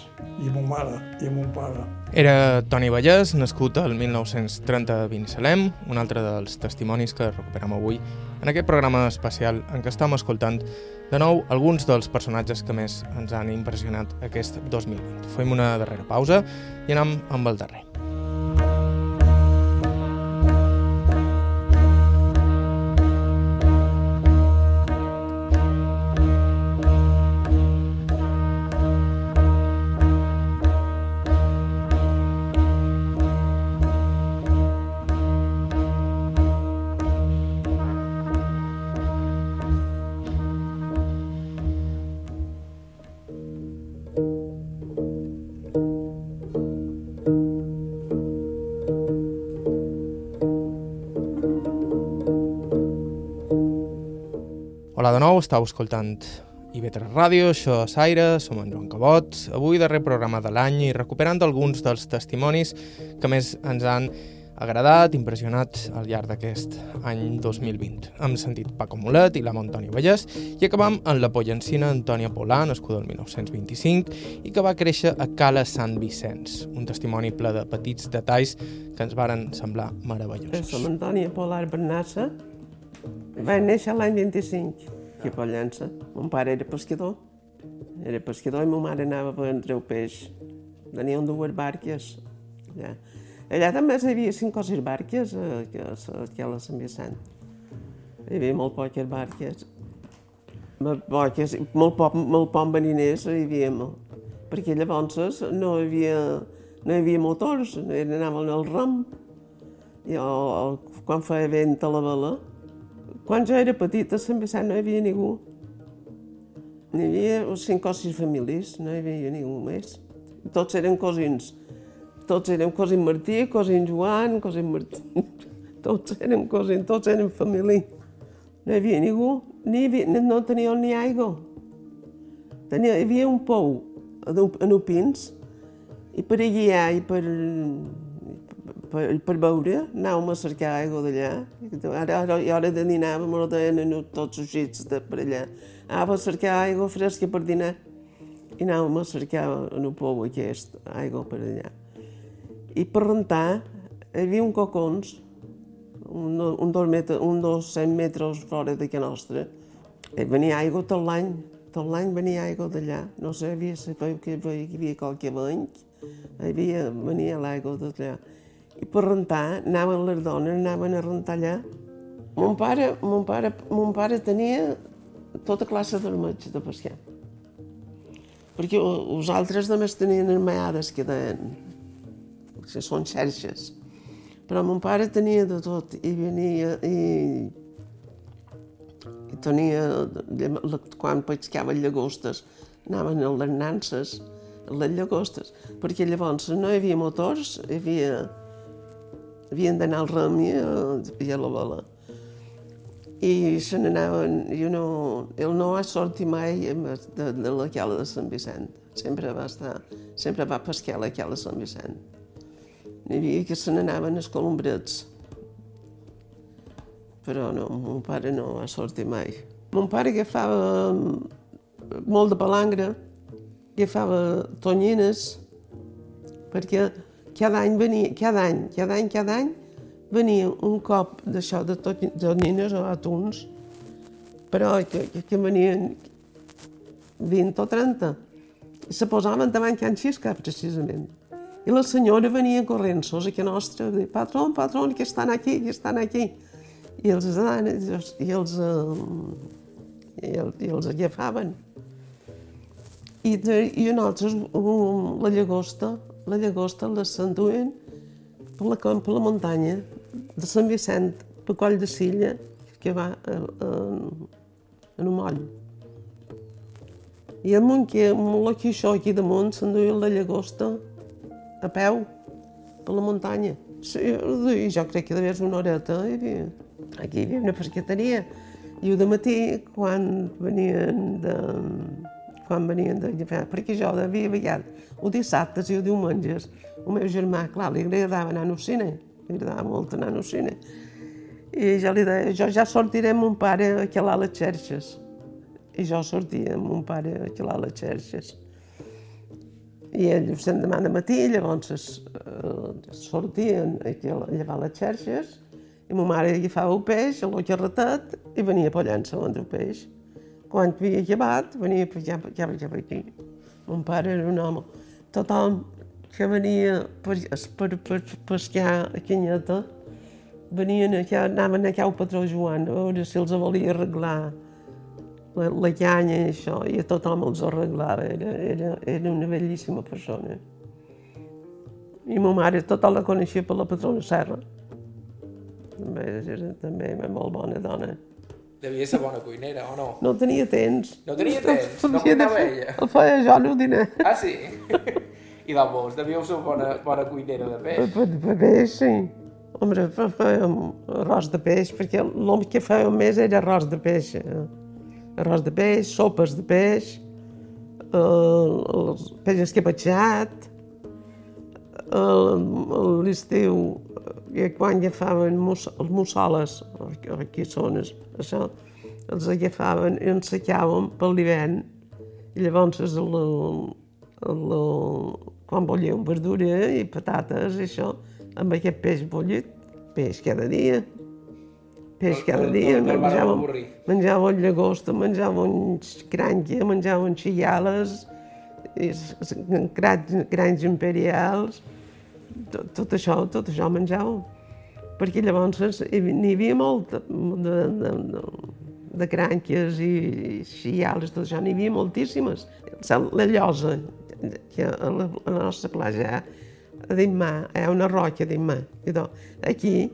D: i a mon mare i a mon pare.
A: Era Toni Vallès, nascut el 1930 a Binissalem, un altre dels testimonis que recuperem avui en aquest programa especial en què estem escoltant de nou alguns dels personatges que més ens han impressionat aquest 2020. Fem una darrera pausa i anem amb el darrer. Nou, estàu escoltant IB3 Ràdio, això és Aire, som en Joan Cabot, avui darrer programa de l'any i recuperant alguns dels testimonis que més ens han agradat, impressionat al llarg d'aquest any 2020. Hem sentit Paco Mulet i la Montoni Vallès i acabam amb la pollencina Antònia Polà, nascuda el 1925 i que va créixer a Cala Sant Vicenç, un testimoni ple de petits detalls que ens varen semblar meravellosos.
F: Som Antònia Polar Bernassa, vaig néixer l'any 25, aquí a Pollença. Mon pare era pescador, era pescador i ma mare anava a vendre el peix. Tenien dues barques allà. Allà també hi havia cinc o sis barques, aquí a la Sant Vicent. Hi havia molt poques barques. Poques, molt poc, molt poc mariners hi havia molt. Perquè llavors no hi havia, no hi havia motors, anaven al ram. Jo, quan feia vent a la vela, quan jo era petita, a Sant Vicent no hi havia ningú. N'hi havia cinc o sis famílies, no hi havia ningú més. Tots eren cosins. Tots érem cosins Martí, cosins Joan, cosins Martí. *laughs* Tots érem cosins, tots érem família. No hi havia ningú, ni havia, no teníem ni aigua. Tenia, hi havia un pou en Upins, i per allà i per, per, per beure, anàvem a cercar aigua d'allà. Ara, ara, i hora de dinar, me ho deien tots els xits de per allà. Anàvem a cercar aigua fresca per dinar. I anàvem a cercar en el pou aquest, aigua per allà. I per rentar, hi havia un cocons, un, un, dos, metres, un dos cent metres fora d'aquí nostra. I venia aigua tot l'any, tot l'any venia aigua d'allà. No sé, havia, que hi havia qualque banc, hi havia, venia l'aigua d'allà. I per rentar, anaven les dones, anaven a rentar allà. Mon pare, mon pare, mon pare tenia tota classe d'armatge de pescar. Perquè els altres només tenien armaiades que deien, que són xerxes. Però mon pare tenia de tot i venia i, i tenia, quan pescaven llagostes, anaven a les nances, les llagostes, perquè llavors no hi havia motors, hi havia, havien d'anar al rem i a, i a la vela. I se n'anaven, jo no, ell no va sortir mai de, de la cala de Sant Vicent. Sempre va estar, sempre va pescar a la cala de Sant Vicent. N'hi havia que se n'anaven els colombrets. Però no, mon pare no va sortir mai. Mon pare agafava molt de palangre, agafava tonyines, perquè cada any venia, cada any, cada any, cada any, venia un cop d'això de tot, de nines o atuns, però que, que, que venien 20 o 30. I se posaven davant Can Xisca, precisament. I la senyora venia corrent, sos aquí nostra, i patrón, patrón, que estan aquí, que estan aquí. I els, i els, i els, i els agafaven. I, de, i nosaltres, la llagosta, la llagosta la s'enduien per la, per la muntanya de Sant Vicent, per Coll de Silla, que va en un moll. I amunt, que, amb el això aquí damunt, s'enduia la llagosta a peu, per la muntanya. Sí, i jo crec que devia ser una horeta, havia, aquí hi havia una pesqueteria. I de matí, quan venien de, quan venien de perquè jo havia vegat o dissabtes i o diumenges. El meu germà, clar, li agradava anar al cine, li agradava molt anar al cine. I jo li deia, jo ja sortiré amb mon pare a calar les xerxes. I jo sortia amb mon pare a calar les xerxes. I ell se'n demana matí, llavors eh, sortien a llevar les xerxes, i ma mare agafava el peix, el carretet, i venia pollant-se el peix. Quan havia llevat, venia per ja, ja, ja per aquí. Mon pare era un home. Tothom que venia per, per, per pescar a Canyeta, venien aquí, anaven aquí al patró Joan a veure si els volia arreglar la, la canya i això, i a tothom els arreglava, era, era, era una bellíssima persona. I ma mare tothom la coneixia per la patrona Serra. També era també molt bona dona.
A: Devia ser bona cuinera, o no?
F: No tenia temps.
A: No tenia temps? No cuinava ella?
F: El feia jo el dinar.
A: Ah, sí? *laughs* I doncs, devíeu ser bona, bona cuinera de peix?
F: Per, per, peix, sí. Home, fèiem arròs de peix, perquè el que fèiem més era arròs de peix. Eh? Arròs de peix, sopes de peix, eh, el peix l'estiu, i quan agafaven mus, els mussoles, aquí són, això, els agafaven i ens secàvem per l'hivern, i llavors el, el, el, quan volíem verdura i patates i això, amb aquest peix bullit, peix cada dia, peix cada dia, menjàvem, menjàvem llagosta, menjàvem crànquia, menjàvem xigales, cranys, cranys imperials, tot, tot això, tot això menjàvem. Perquè llavors n'hi havia molt de, de, de, de crànquies i xigales, tot això, n'hi havia moltíssimes. La llosa, que a la, a la nostra platja a Dimà, hi ha una roca a Dimà. Aquí,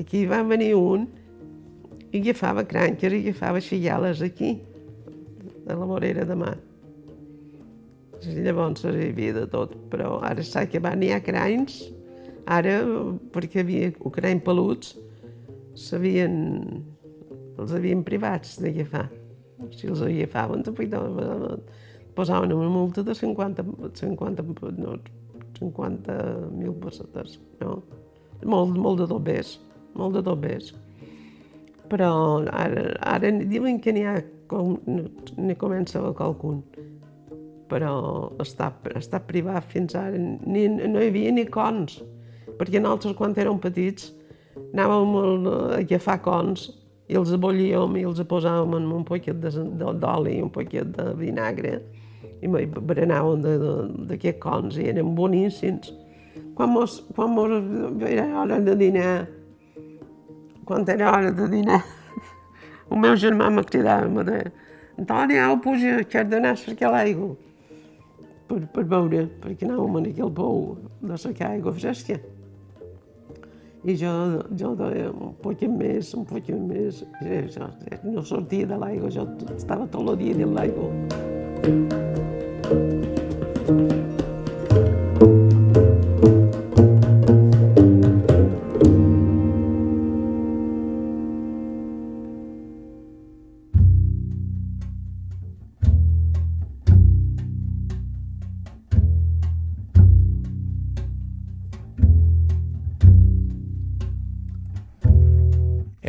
F: aquí va venir un i agafava crànquers i agafava xigales aquí, a la vorera de mar. Llavors hi havia de tot, però ara s'ha acabat, n'hi ha cranys, ara, perquè havia crany peluts, s'havien, els havien privats d'agafar. Si els agafaven, posaven una multa de 50, 50 no, 50.000 pessetes, no? Molt, molt de dobbers, molt de dobbers. Però ara, ara diuen que n'hi ha, com, n'hi comença a qualcun. Però està, està privat fins ara. Ni, no hi havia ni cons, perquè nosaltres quan érem petits anàvem a agafar cons i els abollíem i els posàvem en un poquet d'oli i un poquet de vinagre i berenàvem d'aquests cons i eren boníssims. Quan mos, quan mos era hora de dinar, quan era hora de dinar, *laughs* el meu germà me cridava, me deia, Antoni, au, puja, que has d'anar a cercar l'aigua. Per, per veure, perquè anàvem aquí al pou de cercar aigua fresca. I jo, jo deia un poquet més, un poquet més. I jo, no sortia de l'aigua, jo estava tot el dia dins l'aigua.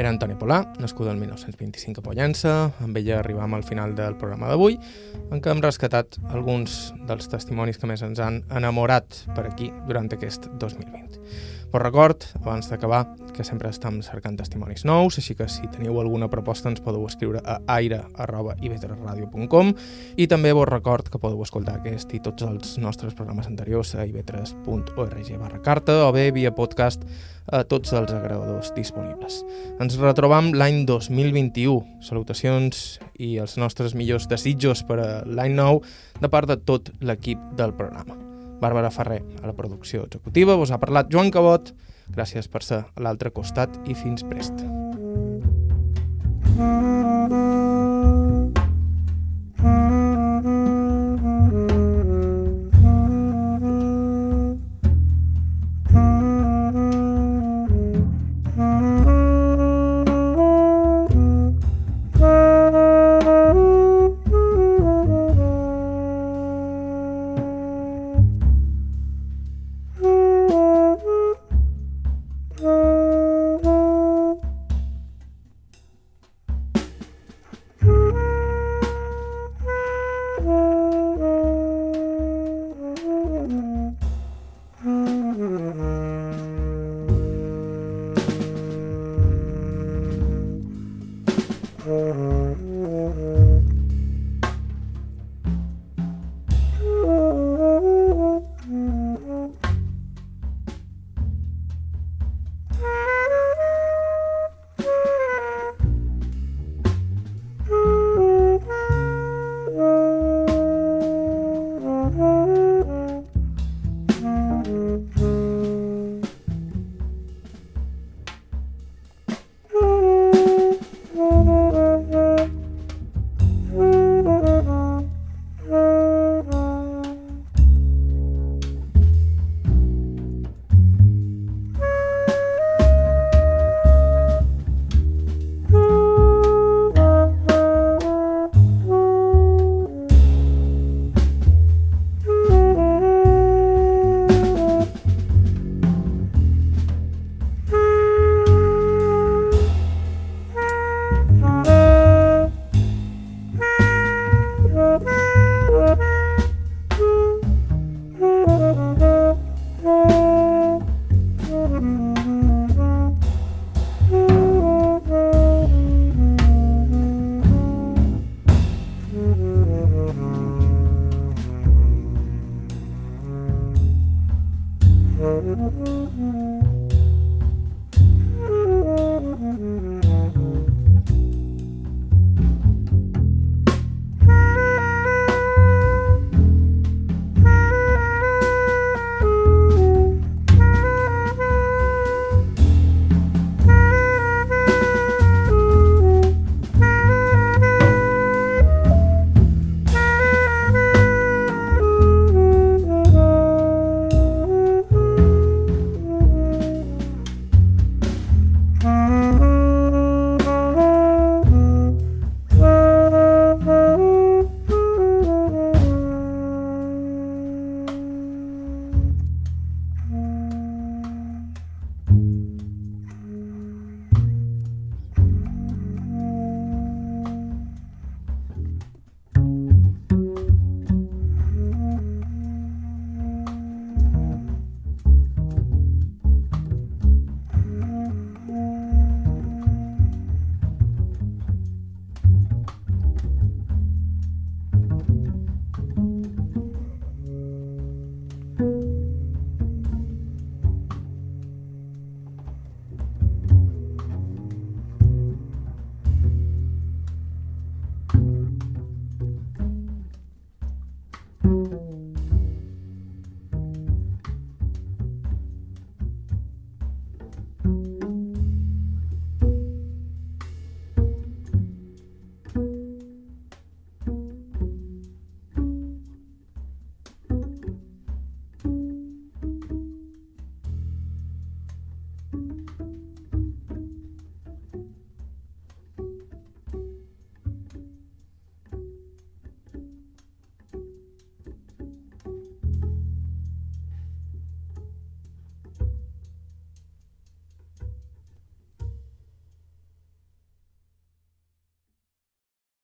A: Era Antoni Polà, nascuda el 1925 a Pollença. Amb ella arribam al final del programa d'avui, en què hem rescatat alguns dels testimonis que més ens han enamorat per aquí durant aquest 2020. Vos record, abans d'acabar, que sempre estem cercant testimonis nous, així que si teniu alguna proposta ens podeu escriure a aire.ivetresradio.com i també vos record que podeu escoltar aquest i tots els nostres programes anteriors a ivetres.org barra carta o bé via podcast a tots els agregadors disponibles. Ens retrobam l'any 2021. Salutacions i els nostres millors desitjos per a l'any nou de part de tot l'equip del programa. Bàrbara Ferrer, a la producció executiva, vos ha parlat Joan Cabot. Gràcies per ser a l'altre costat i fins prest.
G: Mm-hmm.